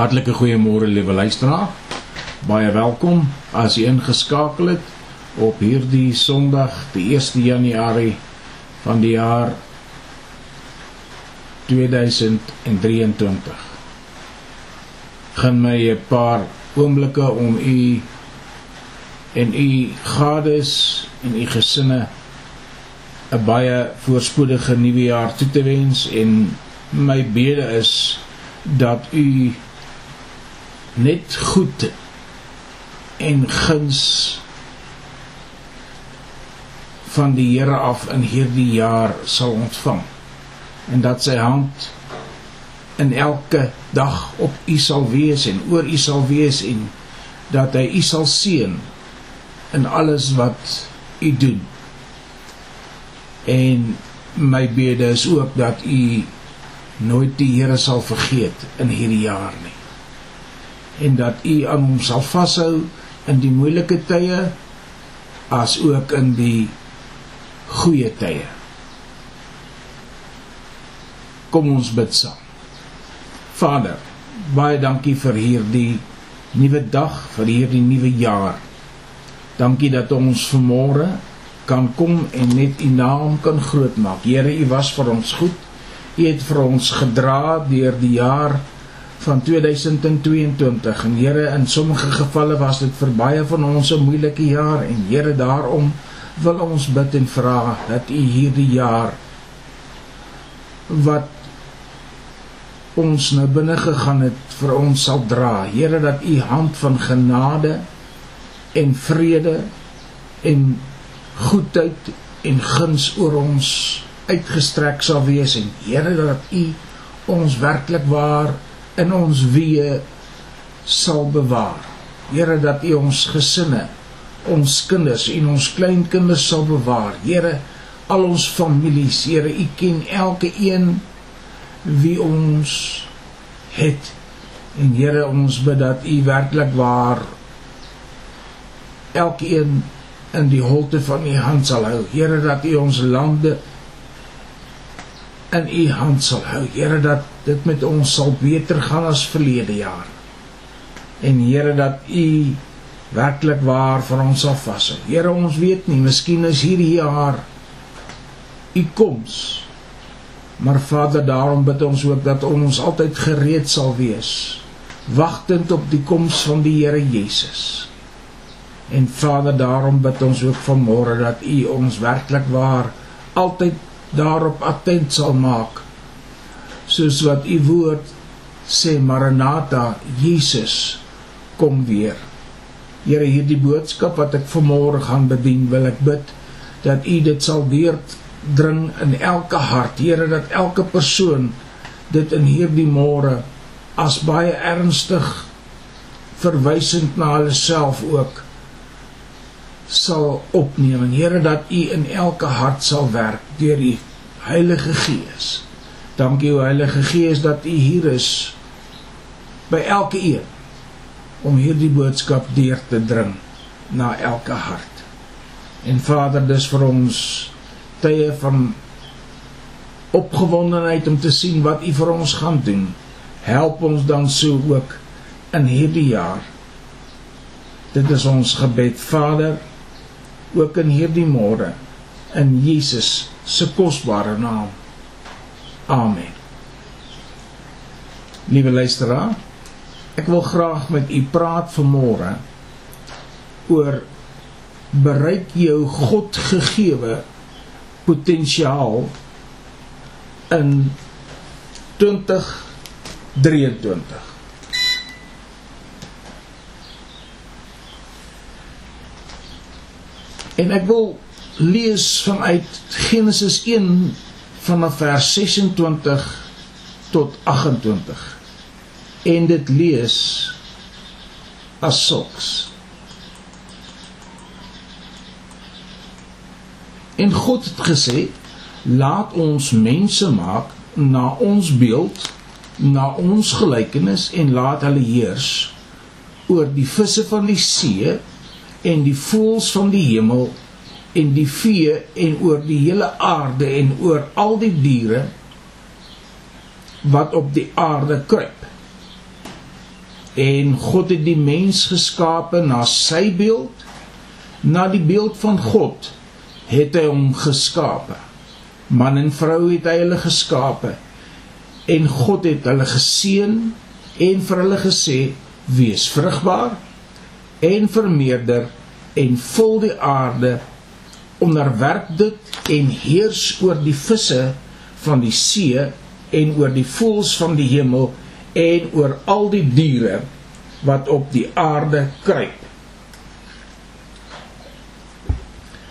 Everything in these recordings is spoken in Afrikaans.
Hartlike goeiemôre liewe luisteraar. Baie welkom as jy ingeskakel het op hierdie Sondag, die 1 Januarie van die jaar 2023. Gaan my 'n paar oomblikke om u en u gades en u gesinne 'n baie voorspoedige nuwe jaar toe te wens en my bede is dat u net goed en guns van die Here af in hierdie jaar sal ontvang. En dat sy hand in elke dag op u sal wees en oor u sal wees en dat hy u sal seën in alles wat u doen. En my bede is ook dat u nooit die Here sal vergeet in hierdie jaar nie en dat u aan hom sal vashou in die moeilike tye as ook in die goeie tye. Kom ons bid saam. Vader, baie dankie vir hierdie nuwe dag, vir hierdie nuwe jaar. Dankie dat ons vanmôre kan kom en net u naam kan grootmaak. Here, u was vir ons goed. U het vir ons gedra deur die jaar van 2022 en Here in sommige gevalle was dit vir baie van ons 'n moeilike jaar en Here daarom wil ons bid en vra dat U hierdie jaar wat ons nou binne gegaan het vir ons sal dra. Here dat U hand van genade en vrede en goedheid en guns oor ons uitgestrek sal wees. En Here dat U ons werklik waar in ons weë sal bewaar. Here dat U ons gesinne, ons kinders en ons kleinkinders sal bewaar. Here al ons families, Here U ken elke een wie ons het. En Here ons bid dat U werklik waar elkeen in die holte van U hand sal hou. Here dat U ons lande in u hand sal hou. Here dat dit met ons sal beter gaan as verlede jaar. En Here dat u werklik waar vir ons sal vashou. Here ons weet nie, miskien is hierdie jaar u koms. Maar Vader, daarom bid ons ook dat ons altyd gereed sal wees, wagtend op die koms van die Here Jesus. En Vader, daarom bid ons ook vanmôre dat u ons werklik waar altyd daarop attent sal maak soos wat u woord sê Maranatha Jesus kom weer. Here hierdie boodskap wat ek vanmôre gaan bedien wil ek bid dat u dit sal deurdring in elke hart. Here dat elke persoon dit in hierdie môre as baie ernstig verwysend na hulle self ook sal opneem. Here dat U in elke hart sal werk deur U Heilige Gees. Dankie o Heilige Gees dat U hier is by elke een om hierdie boodskap deur te dring na elke hart. En Vader, dis vir ons tye van opgewondenheid om te sien wat U vir ons gaan doen. Help ons dan so ook in hierdie jaar. Dit is ons gebed, Vader ook in hierdie môre in Jesus se kosbare naam. Amen. Liewe luisteraar, ek wil graag met u praat vanmôre oor bereik jou God gegeewe potensiaal in 2023. En ek wil lees vanuit Genesis 1 vanaf vers 26 tot 28. En dit lees as sulks. En God het gesê: "Laat ons mense maak na ons beeld, na ons gelykenis en laat hulle heers oor die visse van die see en die voëls van die hemel en die vee en oor die hele aarde en oor al die diere wat op die aarde kruip. en God het die mens geskape na sy beeld. Na die beeld van God het hy hom geskape. Man en vrou het hy hulle geskape. En God het hulle geseën en vir hulle gesê wees vrugbaar en vermeerder en vul die aarde onderwerp dit en heers oor die visse van die see en oor die voëls van die hemel en oor al die diere wat op die aarde kruip.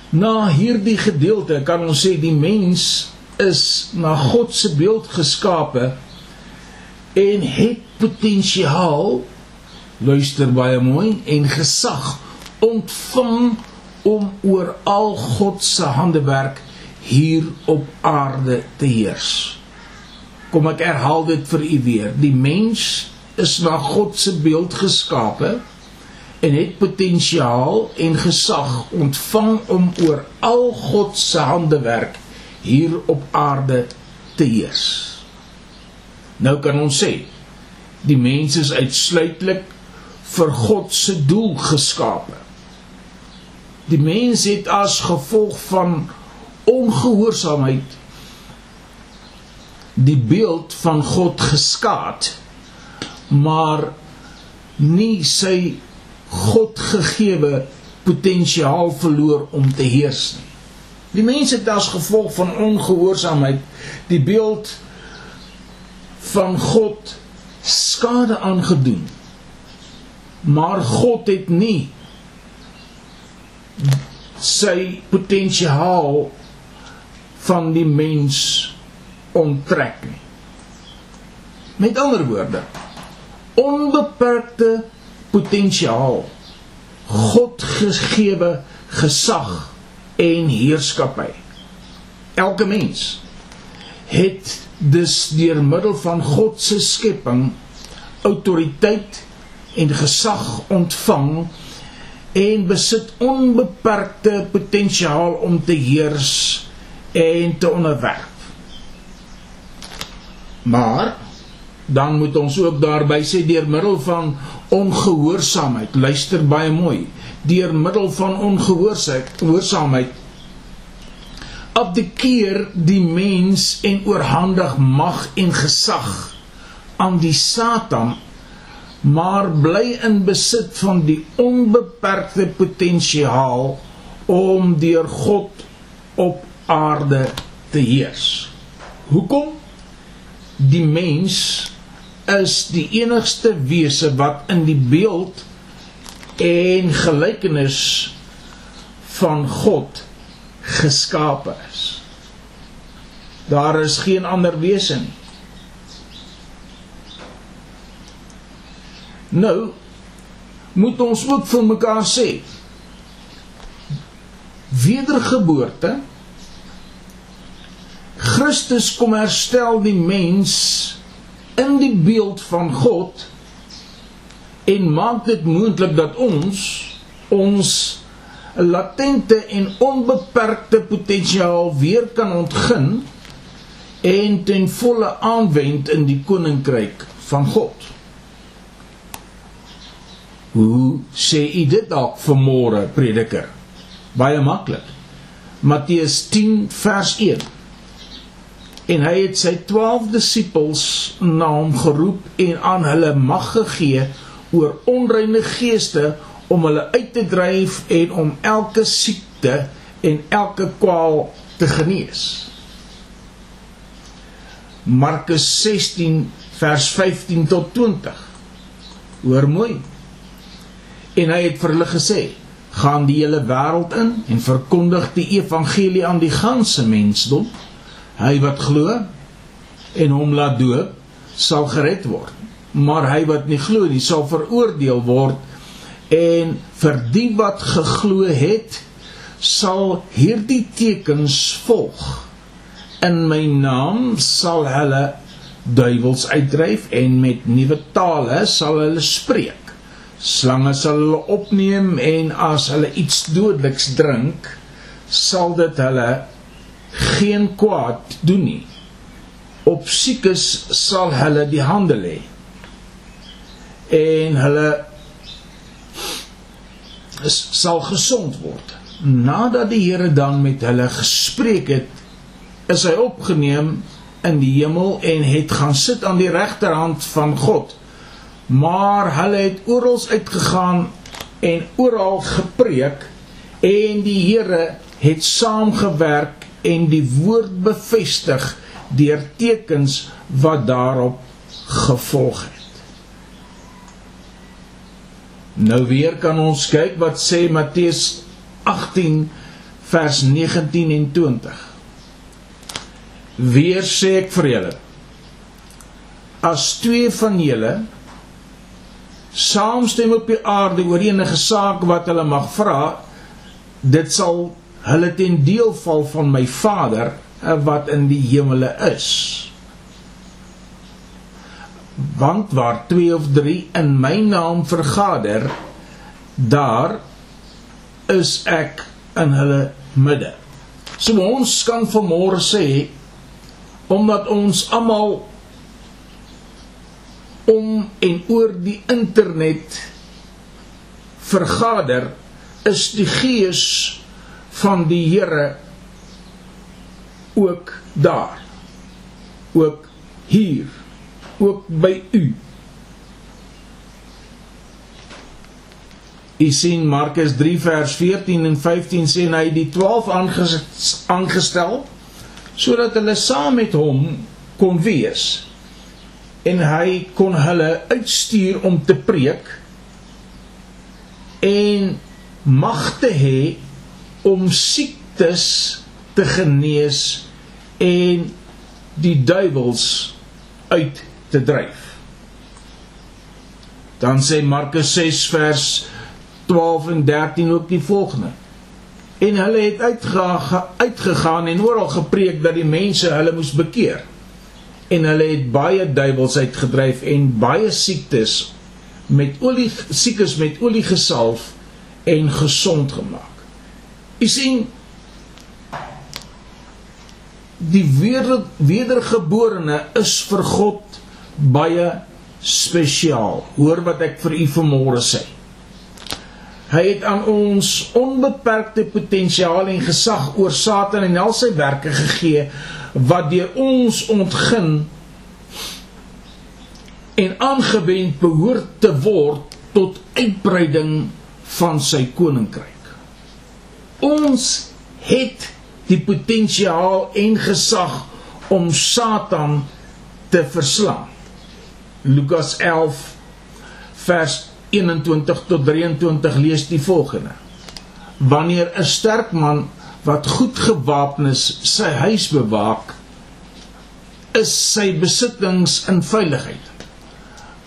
Na hierdie gedeelte kan ons sê die mens is na God se beeld geskape en het potensiaal luister baie mooi en gesag ontvang om oor al God se handewerk hier op aarde te heers. Kom ek herhaal dit vir u weer. Die mens is na God se beeld geskape en het potensiaal en gesag ontvang om oor al God se handewerk hier op aarde te heers. Nou kan ons sê die mens is uitsluitlik vir God se doel geskape. Die mens het as gevolg van ongehoorsaamheid die beeld van God geskaad maar nie sy God gegeewe potensiaal verloor om te heers nie. Die mense het as gevolg van ongehoorsaamheid die beeld van God skade aangedoen. Maar God het nie sy potensiaal van die mens onttrek nie. Met ander woorde, onbeperkte potensiaal, God gegeewe gesag en heerskappy. Elke mens het dus deur middel van God se skepping autoriteit en gesag ontvang en besit onbeperkte potensiaal om te heers en te onderwerf. Maar dan moet ons ook daarby sê deur middel van ongehoorsaamheid, luister baie mooi, deur middel van ongehoorsaamheid abdikeer die mens en oorhandig mag en gesag aan die Satan maar bly in besit van die onbeperkte potensiaal om deur God op aarde te heers. Hoekom? Die mens is die enigste wese wat in die beeld en gelykenis van God geskape is. Daar is geen ander wese nie. Nou moet ons ook vir mekaar sê wedergeboorte Christus kom herstel die mens in die beeld van God en maak dit moontlik dat ons ons latente en onbeperkte potensiaal weer kan ontgin en ten volle aanwend in die koninkryk van God. Hoe sê u dit dalk vanmôre prediker? Baie maklik. Matteus 10 vers 1 en hy het sy 12 disippels na hom geroep en aan hulle mag gegee oor onreine geeste om hulle uit te dryf en om elke siekte en elke kwaal te genees. Markus 16 vers 15 tot 20. Hoor mooi. En hy het vir hulle gesê: "Gaan die hele wêreld in en verkondig die evangelie aan die ganse mensdom." Hy wat glo en hom laat doop, sal gered word. Maar hy wat nie glo nie, sal veroordeel word. En vir die wat geglo het, sal hierdie tekens volg. In my naam sal hulle duiwels uitdryf en met nuwe tale sal hulle spreek. Slange sal hulle opneem en as hulle iets dodeliks drink, sal dit hulle geen kwaad doen nie. Op siekes sal hulle die hande lê. en hulle sal gesond word. Nadat die Here dan met hulle gespreek het, is hy opgeneem in die hemel en het gaan sit aan die regterhand van God. Maar hulle het oral uitgegaan en oral gepreek en die Here het saamgewerk en die woord bevestig deur tekens wat daarop gevolg het. Nou weer kan ons kyk wat sê Matteus 18 vers 19 en 20. Weer sê ek vir julle as twee van julle saamstem op die aarde oor enige saak wat hulle mag vra, dit sal hulle ten deel val van my Vader wat in die hemele is. Want waar twee of drie in my naam vergader, daar is ek in hulle midde. So ons kan vanmôre sê omdat ons almal om en oor die internet vergader, is die gees van die Here ook daar. Ook hier, ook by u. U sien Markus 3 vers 14 en 15 sê hy die 12 aangestel sodat hulle saam met hom kon wees en hy kon hulle uitstuur om te preek en mag te hê om siektes te genees en die duiwels uit te dryf. Dan sê Markus 6 vers 12 en 13 ook die volgende. En hulle het uitge uitgegaan en oral gepreek dat die mense hulle moes bekeer. En hulle het baie duiwels uitgedryf en baie siektes met olie siekes met olie gesalf en gesond gemaak. U sien die weder, wedergeborene is vir God baie spesiaal. Hoor wat ek vir u vanmôre sê. Hy het aan ons onbeperkte potensiaal en gesag oor Satan en al sy werke gegee wat deur ons ontgin en aangewend behoort te word tot uitbreiding van sy koninkryk. Ons het die potensiaal en gesag om Satan te verslaan. Lukas 11 vers 21 tot 23 lees die volgende. Wanneer 'n sterk man wat goed gewapen is sy huis bewaak, is sy besittings in veiligheid.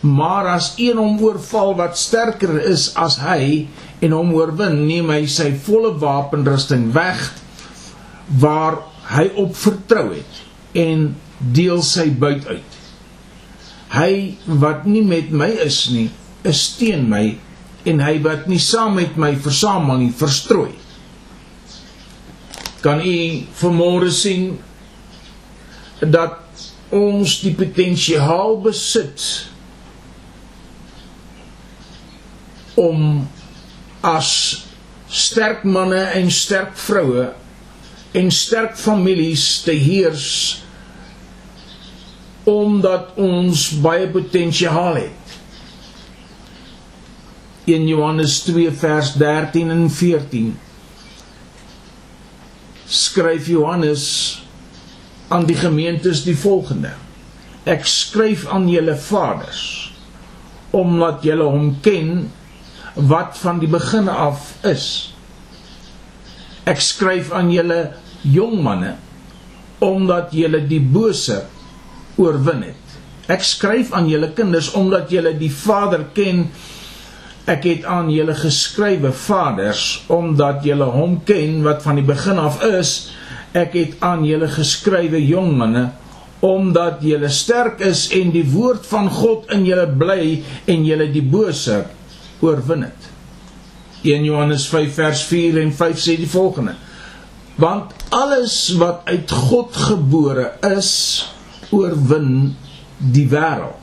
Maar as een hom oorval wat sterker is as hy en hom oorwin, neem hy sy volle wapenrusting weg waar hy op vertrou het en deel sy buit uit. Hy wat nie met my is nie, is teen my en hy wat nie saam met my versamel nie, verstrooi. Kan u vanmôre sien dat ons die potensiaal besit om as sterk manne en sterk vroue en sterk families te heers omdat ons baie potensiaal het. 1 Johannes 2 vers 13 en 14 skryf Johannes aan die gemeentes die volgende: Ek skryf aan julle vaders omdat julle hom ken wat van die begin af is. Ek skryf aan julle jong manne omdat julle die bose oorwin het. Ek skryf aan julle kinders omdat julle die Vader ken Ek het aan julle geskrywe vaders omdat julle hom ken wat van die begin af is. Ek het aan julle geskrywe jong manne omdat julle sterk is en die woord van God in julle bly en julle die bose oorwin het. 1 Johannes 5 vers 4 en 5 sê die volgende: Want alles wat uit God gebore is, oorwin die wêreld.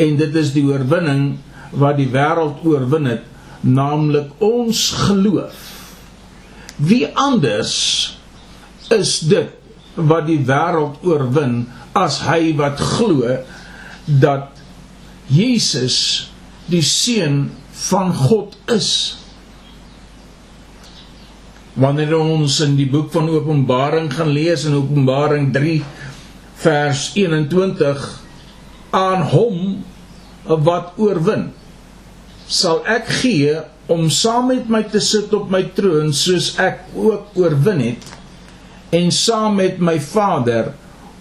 en dit is die oorwinning wat die wêreld oorwin het, naamlik ons geloof. Wie anders is dit wat die wêreld oorwin as hy wat glo dat Jesus die seun van God is? Wanneer ons in die boek van Openbaring gaan lees in Openbaring 3 vers 21 aan hom wat oorwin sal ek gee om saam met my te sit op my troon soos ek ook oorwin het en saam met my Vader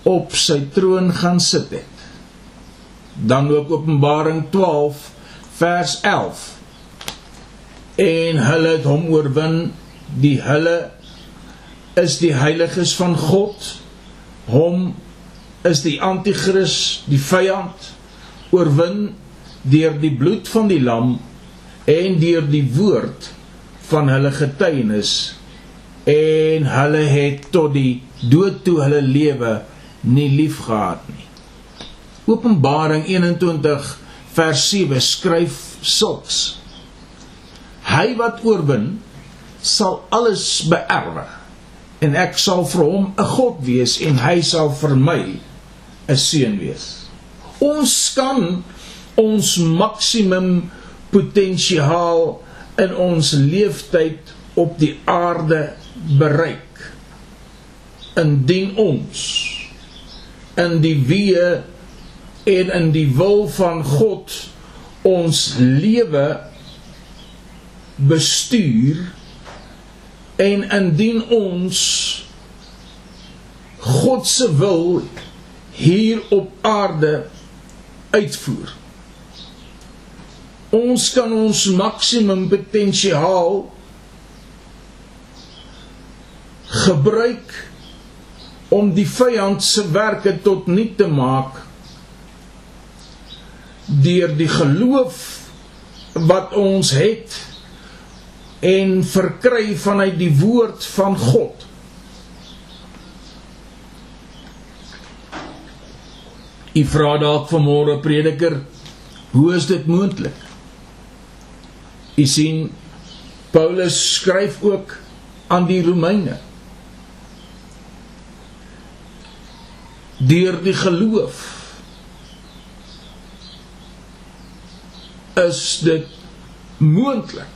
op sy troon gaan sit het. Dan ook Openbaring 12 vers 11. En hulle het hom oorwin, die hulle is die heiliges van God. Hom is die anti-kris, die vyand oorwin deur die bloed van die lam en deur die woord van hulle getuienis en hulle het tot die dood toe hulle lewe nie liefgehad nie. Openbaring 21 vers 7 skryf sulks: Hy wat oorwin sal alles beerwe en ek sal vir hom 'n God wees en hy sal vir my 'n seun wees. Ons kan ons maksimum potensiaal in ons leeftyd op die aarde bereik. Indien ons in die weë en in die wil van God ons lewe bestuur en indien ons God se wil hier op aarde uitvoer ons kan ons maksimum potensiaal gebruik om die vyand se werke tot nul te maak deur die geloof wat ons het en verkry vanuit die woord van God. U vra dalk vanmôre prediker, hoe is dit moontlik? U sien Paulus skryf ook aan die Romeine. Deur die geloof is dit moontlik.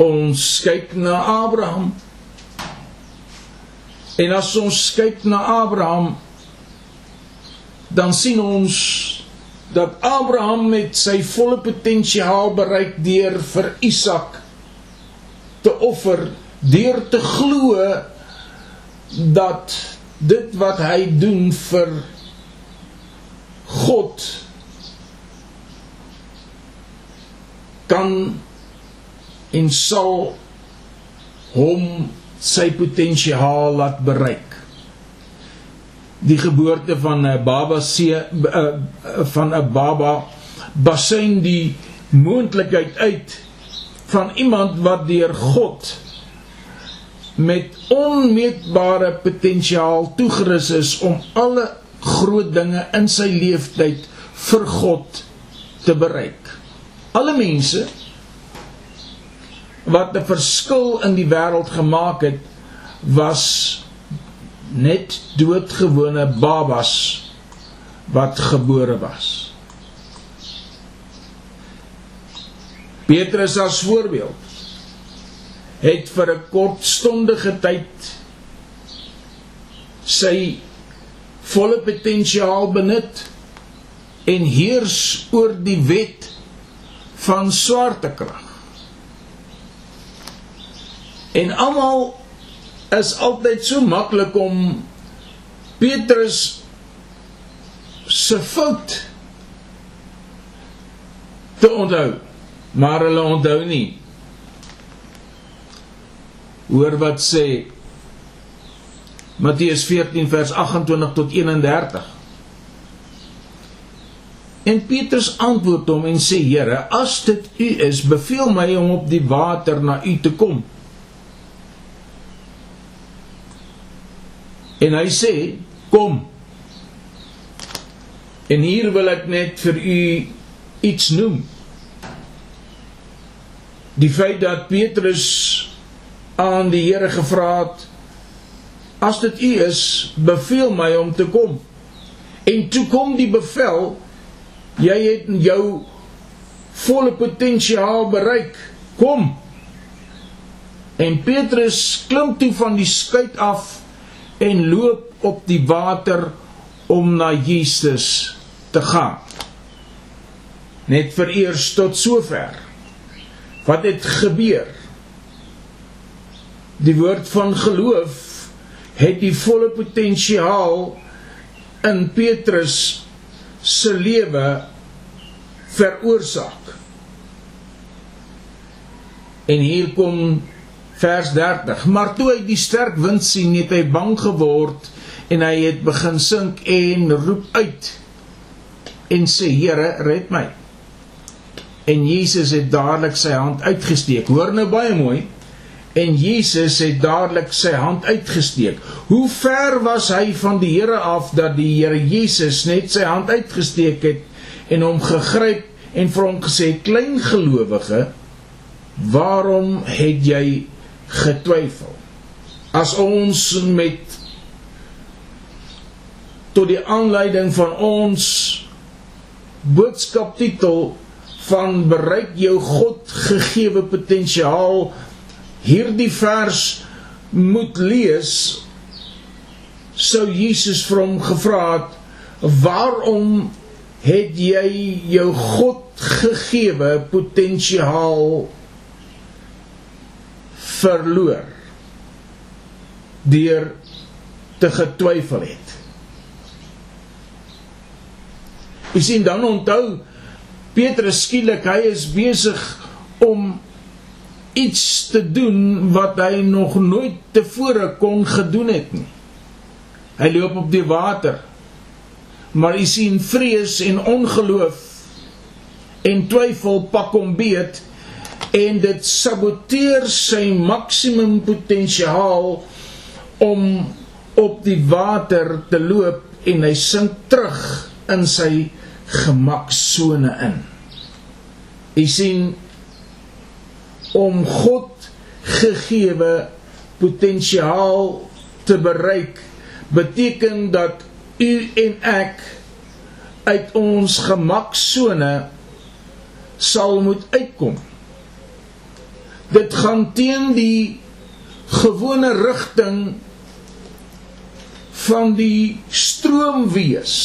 Ons kyk na Abraham. En as ons kyk na Abraham, dan sien ons dat Abraham met sy volle potensiaal bereik deur vir Isak te offer, deur te glo dat dit wat hy doen vir God kan en sal hom sy potensiaal laat bereik die geboorte van 'n baba se uh, van 'n baba basyn die moontlikheid uit van iemand wat deur God met onmeetbare potensiaal toegerus is om alle groot dinge in sy lewenstyd vir God te bereik. Alle mense wat 'n verskil in die wêreld gemaak het was net doodgewone babas wat gebore was. Petrus as voorbeeld het vir 'n kortstondige tyd sy volle potensiaal benut en heers oor die wet van swaartekrag. En almal is altyd so maklik om Petrus se fout te onthou, maar hulle onthou nie. Hoor wat sê Matteus 14 vers 28 tot 31. En Petrus antwoord hom en sê: "Here, as dit U is, beveel my om op die water na U te kom." En hy sê: "Kom." En hier wil ek net vir u iets noem. Die feit dat Petrus aan die Here gevra het: "As dit U is, beveel my om te kom." En toe kom die bevel: "Jy het jou volle potensiaal bereik. Kom." En Petrus klim toe van die skuit af en loop op die water om na Jesus te gaan. Net vir eers tot sover. Wat het gebeur? Die woord van geloof het die volle potensiaal in Petrus se lewe veroorsaak. En hier kom vers 30. Maar toe hy die sterk wind sien, het hy bang geword en hy het begin sink en roep uit en sê Here red my. En Jesus het dadelik sy hand uitgesteek. Hoor nou baie mooi. En Jesus het dadelik sy hand uitgesteek. Hoe ver was hy van die Here af dat die Here Jesus net sy hand uitgesteek het en hom gegryp en vir hom gesê klein gelowige waarom het jy getwyfel? As ons met tot die aanleiding van ons boodskaptitel van bereik jou God gegeewe potensiaal hierdie vers moet lees sou Jesus vir hom gevra het waarom het jy jou God gegeewe potensiaal verloor deur te getwyfel het Jy sien dan onthou Petrus skielik hy is besig om iets te doen wat hy nog nooit tevore kon gedoen het nie. Hy loop op die water. Maar jy sien vrees en ongeloof en twyfel pak hom beet en dit saboteer sy maksimum potensiaal om op die water te loop en hy sink terug in sy gemaksone in. Jy sien om God gegeewe potensiaal te bereik beteken dat u en ek uit ons gemaksone sal moet uitkom. Dit gaan teen die gewone rigting van die stroom wees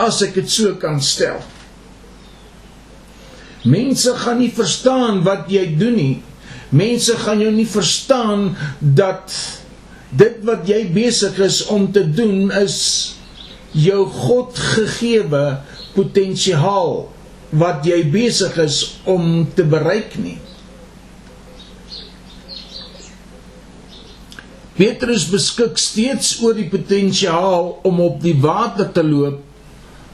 as ek dit so kan stel. Mense gaan nie verstaan wat jy doen nie. Mense gaan jou nie verstaan dat dit wat jy besig is om te doen is jou God gegeewe potensiaal wat jy besig is om te bereik nie. Petrus beskik steeds oor die potensiaal om op die water te loop,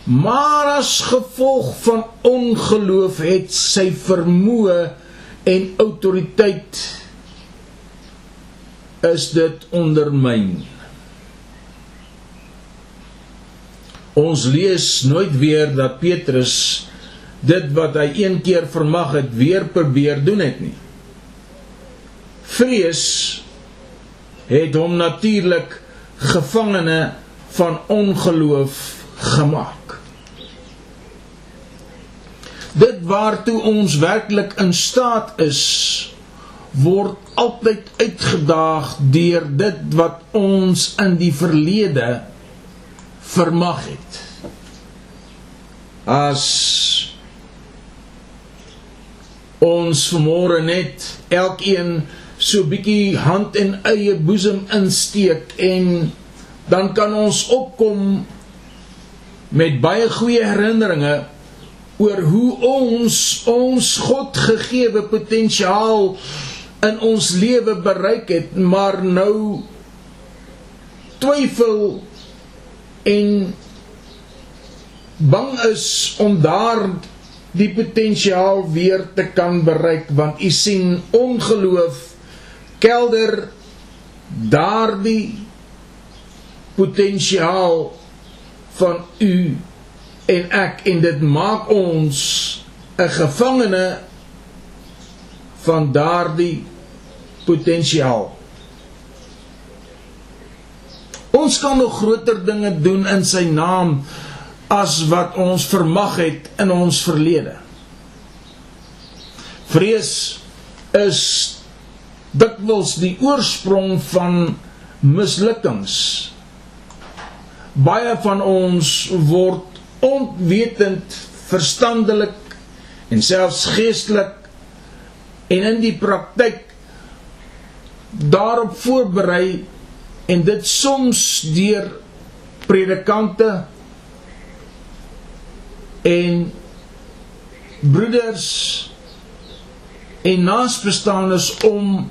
maar as gevolg van ongeloof het sy vermoë en autoriteit is dit ondermyn. Ons lees nooit weer dat Petrus dit wat hy een keer vermag het weer probeer doen het nie. Vrees het hom natuurlik gevangene van ongeloof gemaak. Dit waartoe ons werklik in staat is, word altyd uitgedaag deur dit wat ons in die verlede vermag het. As ons vermoere net elkeen so bietjie hand en eie boesem insteek en dan kan ons opkom met baie goeie herinneringe oor hoe ons ons God gegeewe potensiaal in ons lewe bereik het maar nou twyfel en bang is om daar die potensiaal weer te kan bereik want u sien ongeloof kelder daardie potensiaal van u en ek en dit maak ons 'n gevangene van daardie potensiaal. Ons kan nog groter dinge doen in sy naam as wat ons vermag het in ons verlede. Vrees is dikwels die oorsprong van mislukkings. Baie van ons word onwetend, verstandelik en selfs geestelik en in die praktyk daarop voorberei en dit soms deur predikante en broeders en naasbestaandes om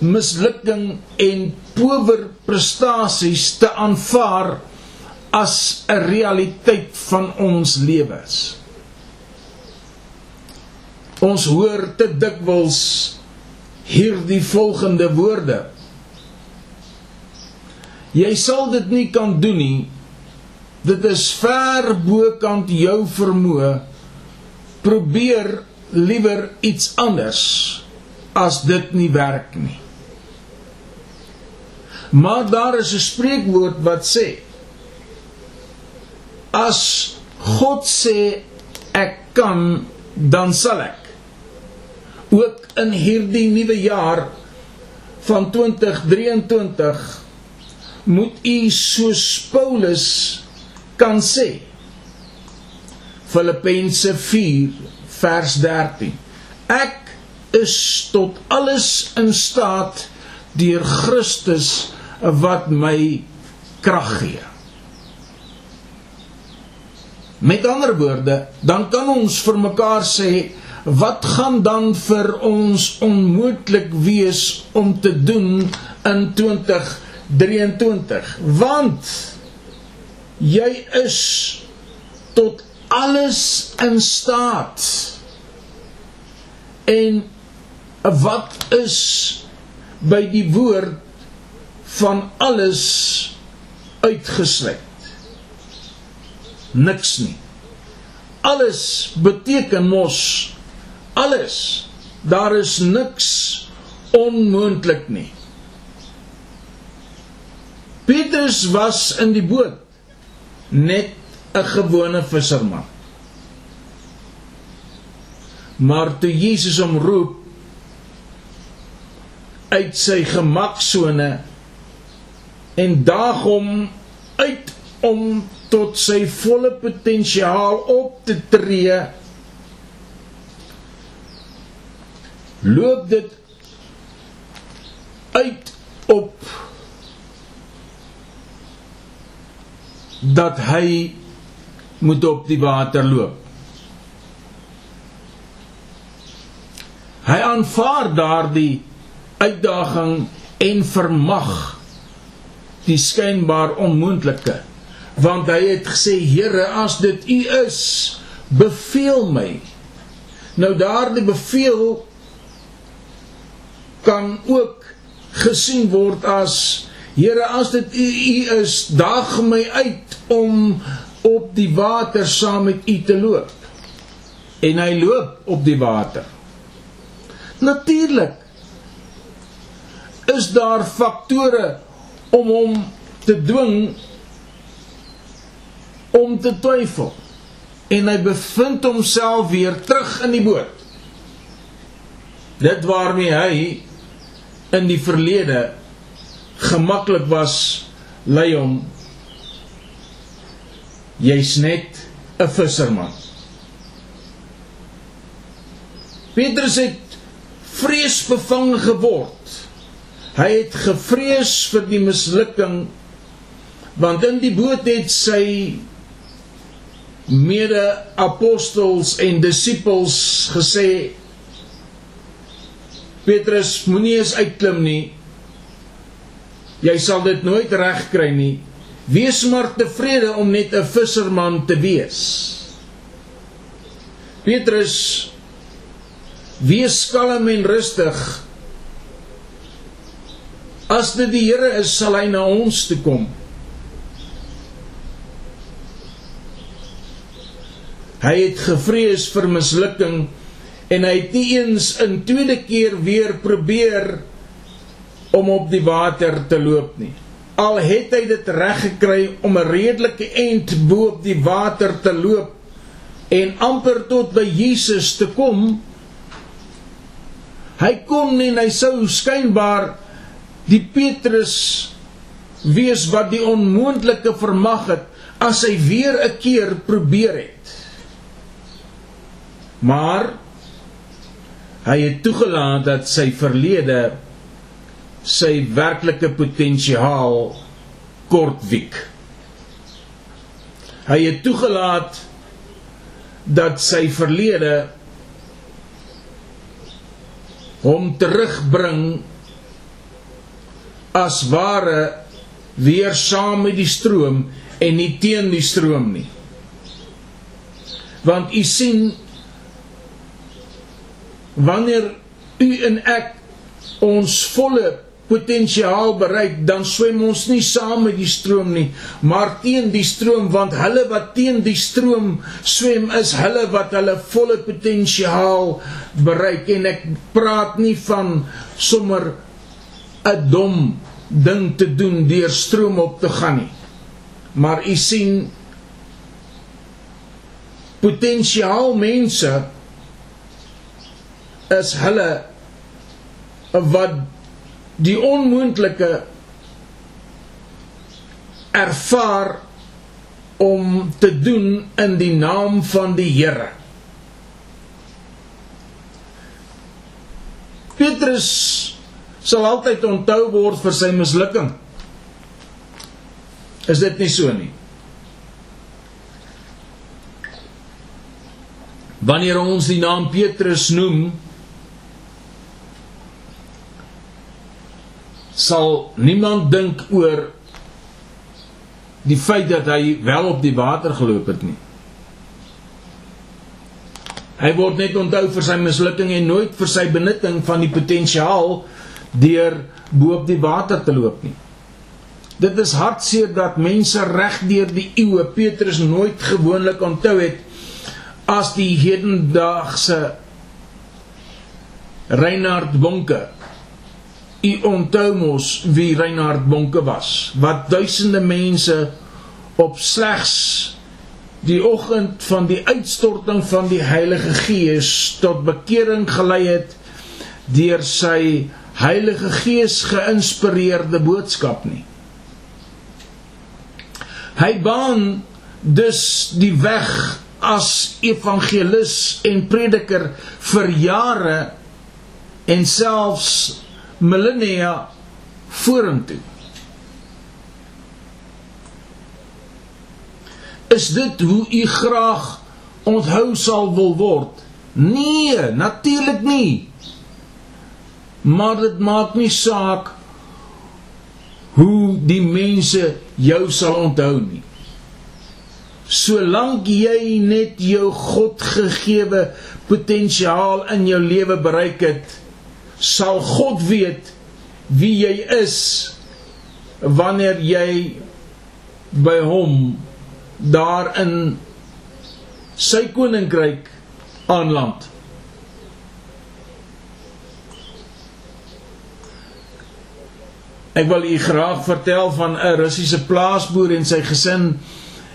mislukking en power prestasies te aanvaar as 'n realiteit van ons lewens. Ons hoor te dikwels hierdie volgende woorde. Jy sal dit nie kan doen nie. Dit is ver bokant jou vermoë. Probeer liewer iets anders as dit nie werk nie. Maar daar is 'n spreekwoord wat sê: As God sê ek kan, dan sal ek. Ook in hierdie nuwe jaar van 2023 moet u soos Paulus kan sê. Filippense 4 vers 13. Ek is tot alles in staat deur Christus wat my krag gee. Met ander woorde, dan kan ons vir mekaar sê wat gaan dan vir ons onmoontlik wees om te doen in 2023 want jy is tot alles in staat en wat is by die woord van alles uitgesluit. Niks nie. Alles beteken mos alles. Daar is niks onmoontlik nie. Petrus was in die boot net 'n gewone visserman. Maar toe Jesus hom roep uit sy gemaksone en daag hom uit om tot sy volle potensiaal op te tree. Loop dit uit op dat hy moet op die water loop. Hy aanvaar daardie uitdaging en vermag die skynbaar onmoontlike want hy het gesê Here as dit u is beveel my. Nou daardie beveel kan ook gesien word as Here as dit u, u is daag my uit om op die water saam met u te loop. En hy loop op die water. Natuurlik is daar faktore om hom te dwing om te twyfel. En hy bevind homself weer terug in die boot. Dit waarmee hy in die verlede gemaklik was lei hom jy's net 'n visserman. Petrus het vreesbevange geword hy het gevrees vir die mislukking want in die boot het sy mede apostels en disippels gesê Petrus moenie eens uitklim nie. Jy sal dit nooit reg kry nie. Wees maar tevrede om net 'n visserman te wees. Petrus wees kalm en rustig as dit die Here is sal hy na ons toe kom Hy het gevrees vir mislukking en hy het nie eens 'n tweede keer weer probeer om op die water te loop nie. Al het hy dit reg gekry om 'n redelike end bo op die water te loop en amper tot by Jesus te kom, hy kon en hy sou skynbaar die Petrus wees wat die onmoontlike vermag het as hy weer 'n keer probeer het. Maar hy het toegelaat dat sy verlede sy werklike potensiaal kortwiek. Hy het toegelaat dat sy verlede hom terugbring as ware weer saam met die stroom en nie teen die stroom nie. Want u sien wanneer u en ek ons volle potensiaal bereik, dan swem ons nie saam met die stroom nie, maar teen die stroom, want hulle wat teen die stroom swem is hulle wat hulle volle potensiaal bereik en ek praat nie van sommer 'n dom ding te doen deur stroom op te gaan nie. Maar u sien potensiaal mense is hulle wat die onmoontlike ervaar om te doen in die naam van die Here. Petrus sal altyd onthou word vir sy mislukking. Is dit nie so nie? Wanneer ons die naam Petrus noem, sal niemand dink oor die feit dat hy wel op die water geloop het nie. Hy word net onthou vir sy mislukking en nooit vir sy benutting van die potensiaal deur bo op die water te loop nie. Dit is hartseer dat mense reg deur die eeue Petrus nooit gewoonlik onthou het as die hedendaagse Reinhard Bonke U onthou mos wie Reinhard Bonke was, wat duisende mense op slegs die oggend van die uitstorting van die Heilige Gees tot bekering gelei het deur sy Heilige Gees geïnspireerde boodskap nie. Hy baan dus die weg as evangelis en prediker vir jare en selfs millennia vorentoe. Is dit hoe u graag onthou sal wil word? Nee, natuurlik nie. Maar dit maak nie saak hoe die mense jou sal onthou nie. Solank jy net jou God gegeewe potensiaal in jou lewe bereik het, sal God weet wie jy is wanneer jy by hom daar in sy koninkryk aanland. Ek wil u graag vertel van 'n Russiese plaasboer en sy gesin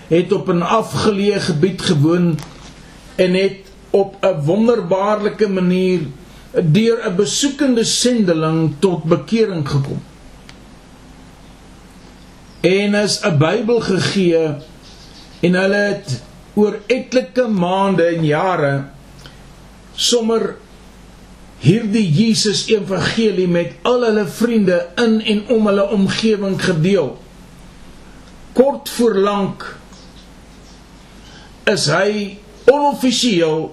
het op 'n afgeleë gebied gewoon en het op 'n wonderbaarlike manier deur 'n besoekende sendeling tot bekering gekom. En is 'n Bybel gegee en hulle het oor etlike maande en jare sommer hierdie Jesus evangelie met al hulle vriende in en om hulle omgewing gedeel. Kort voor lank is hy onoffisieel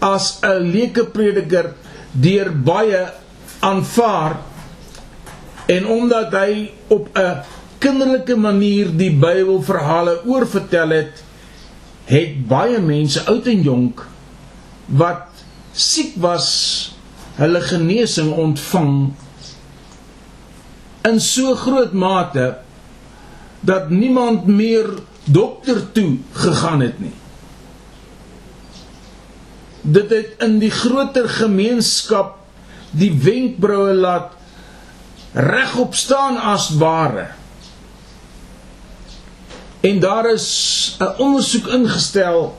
as 'n leuke prediker deur baie aanvaar en omdat hy op 'n kinderlike manier die Bybelverhale oorvertel het, het baie mense oud en jonk wat siek was, hulle genesing ontvang in so groot mate dat niemand meer dokter toe gegaan het nie. dit het in die groter gemeenskap die wenkbroue laat regop staan as ware. En daar is 'n ondersoek ingestel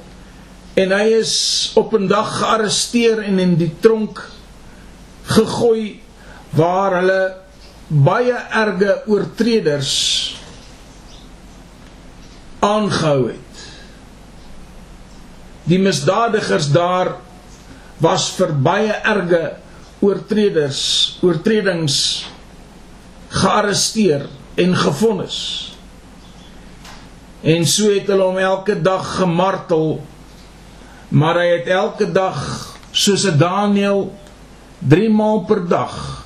en hy is op 'n dag gearresteer en in die tronk gegooi waar hulle baie erge oortreders aangehou het. Die misdadigers daar was vir baie erge oortreders, oortredings gearresteer en gefonnis. En so het hulle hom elke dag gemartel, maar hy het elke dag soos 'n Daniël 3 maal per dag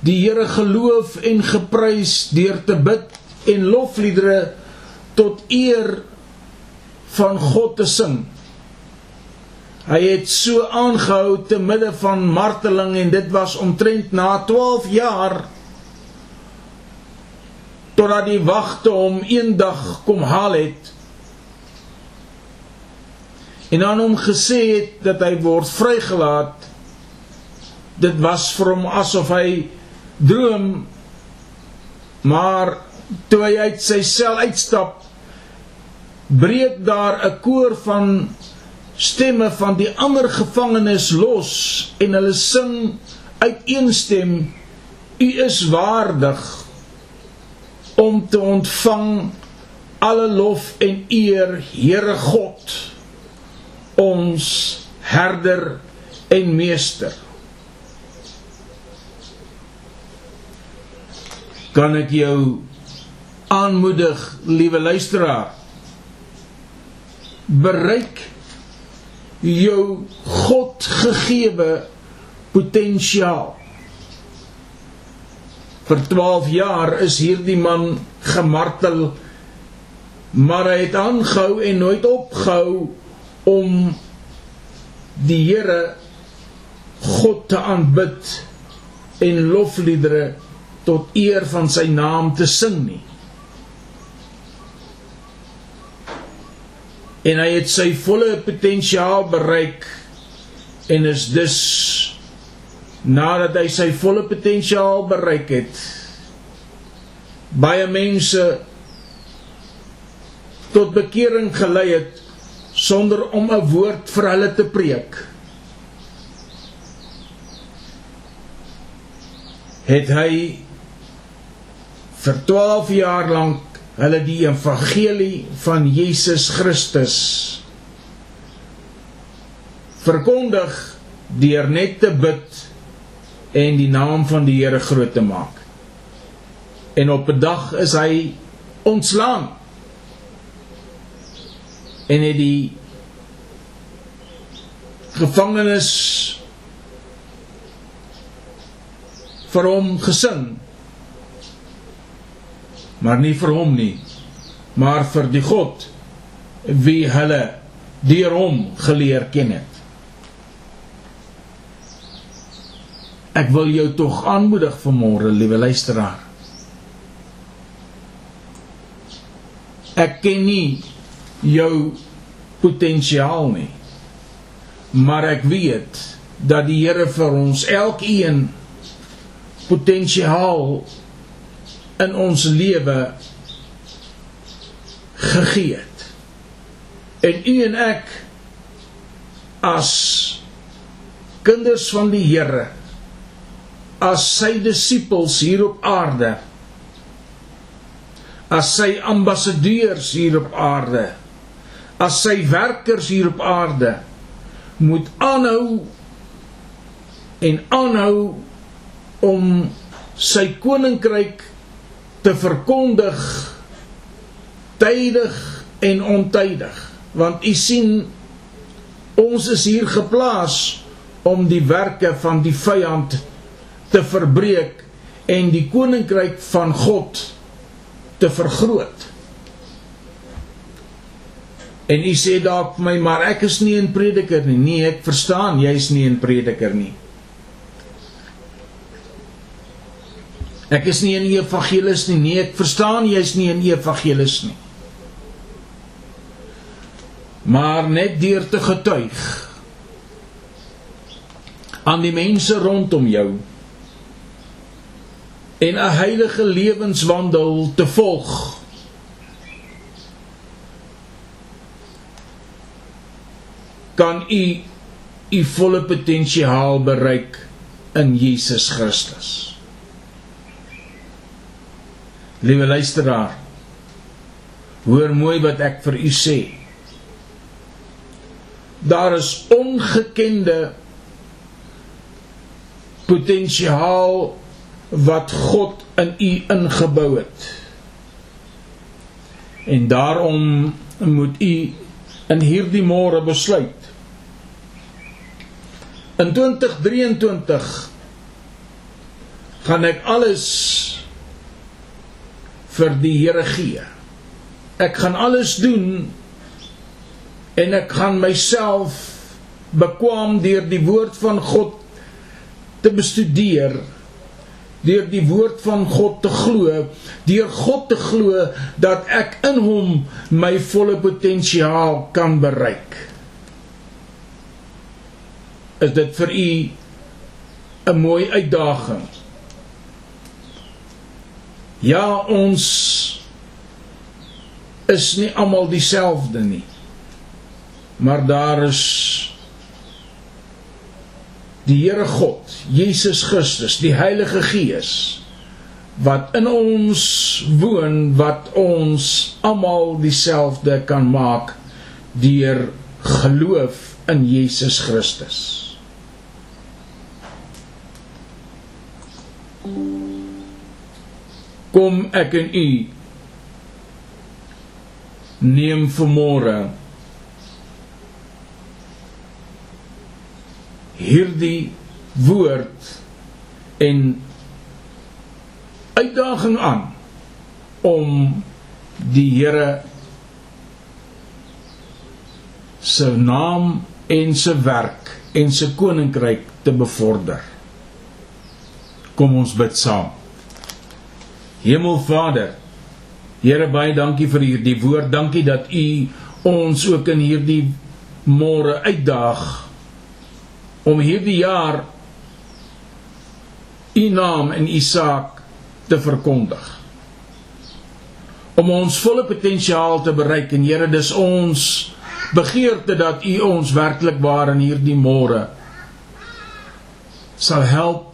die Here geloof en geprys deur te bid en lofliedere tot eer van God te sing. Hy het so aangehou te midde van marteling en dit was omtrent na 12 jaar totdat die wagte hom eendag kom haal het en aan hom gesê het dat hy word vrygelaat dit was vir hom asof hy droom maar toe hy uit sy sel uitstap breek daar 'n koor van stemme van die ander gevangenes los en hulle sing uit een stem u is waardig om te ontvang alle lof en eer Here God ons herder en meester. Kan ek jou aanmoedig liewe luisteraar? Bereik jou God gegeewe potensiaal. Vir 12 jaar is hierdie man gemartel maar hy het aangehou en nooit opgehou om die Here God te aanbid en lofliedere tot eer van sy naam te sing nie. En hy het sy volle potensiaal bereik en is dus nadat hy sy volle potensiaal bereik het baie mense tot bekering gelei het sonder om 'n woord vir hulle te preek het hy vir 12 jaar lank hulle die evangelie van Jesus Christus verkondig deur net te bid en die naam van die Here groot te maak. En op 'n dag is hy ontslaan. En het die gevangenes vir hom gesing. Maar nie vir hom nie maar vir die God wie hulle deur hom geleer ken het. Ek wil jou tog aanmoedig vanmôre liewe luisteraar. Ek ken nie jou potensiaal nie maar ek weet dat die Here vir ons elkeen potensiaal in ons lewe gegee het. En u en ek as kinders van die Here as sy disippels hier op aarde as sy ambassadeurs hier op aarde as sy werkers hier op aarde moet aanhou en aanhou om sy koninkryk te verkondig tydig en ontydig want u sien ons is hier geplaas om die werke van die vyand te verbreek en die koninkryk van God te vergroot. En u sê dalk vir my, maar ek is nie 'n prediker nie. Nee, ek verstaan jy's nie 'n prediker nie. Ek is nie 'n evangelis nie. Nee, ek verstaan jy's nie 'n evangelis nie. Maar net deur te getuig aan die mense rondom jou en 'n heilige lewenswandel te volg. Kan u u volle potensiaal bereik in Jesus Christus. Liewe luisteraar, hoor mooi wat ek vir u sê. Daar is ongekende potensiaal wat God in u ingebou het. En daarom moet u in hierdie môre besluit. In 2023 gaan ek alles vir die Here gee. Ek gaan alles doen en ek gaan myself bekwam deur die woord van God te bestudeer deur die woord van God te glo, deur God te glo dat ek in hom my volle potensiaal kan bereik. Is dit vir u 'n mooi uitdaging? Ja, ons is nie almal dieselfde nie. Maar daar is die Here God, Jesus Christus, die Heilige Gees wat in ons woon wat ons almal dieselfde kan maak deur geloof in Jesus Christus. Kom ek en u neem vanmôre hierdie woord en uitdaging aan om die Here se naam en se werk en se koninkryk te bevorder. Kom ons bid saam. Hemelvader, Here baie dankie vir hierdie woord. Dankie dat U ons ook in hierdie môre uitdaag om hierdie jaar u naam en u saak te verkondig. Om ons volle potensiaal te bereik en Here dis ons begeerte dat u ons werklik waar in hierdie môre sal help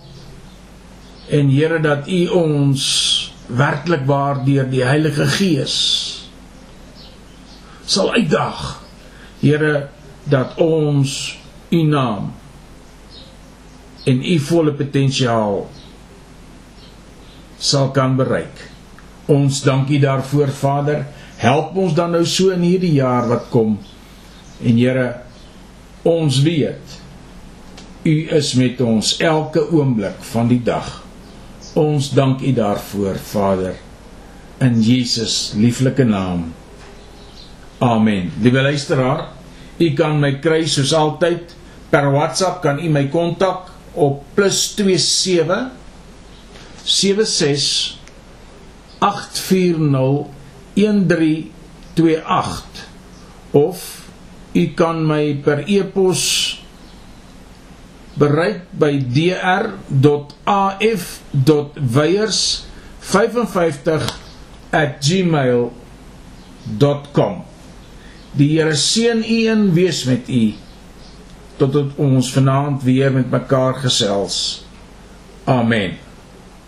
en Here dat u ons werklik waar deur die Heilige Gees sal uitdaag Here dat ons u naam en u volle potensiaal sal kan bereik. Ons dankie daarvoor Vader. Help ons dan nou so in hierdie jaar wat kom. En Here, ons weet u is met ons elke oomblik van die dag. Ons dank u daarvoor Vader in Jesus lieflike naam. Amen. Liewe luisteraar, u kan my kry soos altyd per WhatsApp kan u my kontak op +27 76 840 1328 of u kan my per e-pos bereik by dr.af.weyers55@gmail.com Die Here seën u en wees met u tot ons vanaand weer met mekaar gesels. Amen.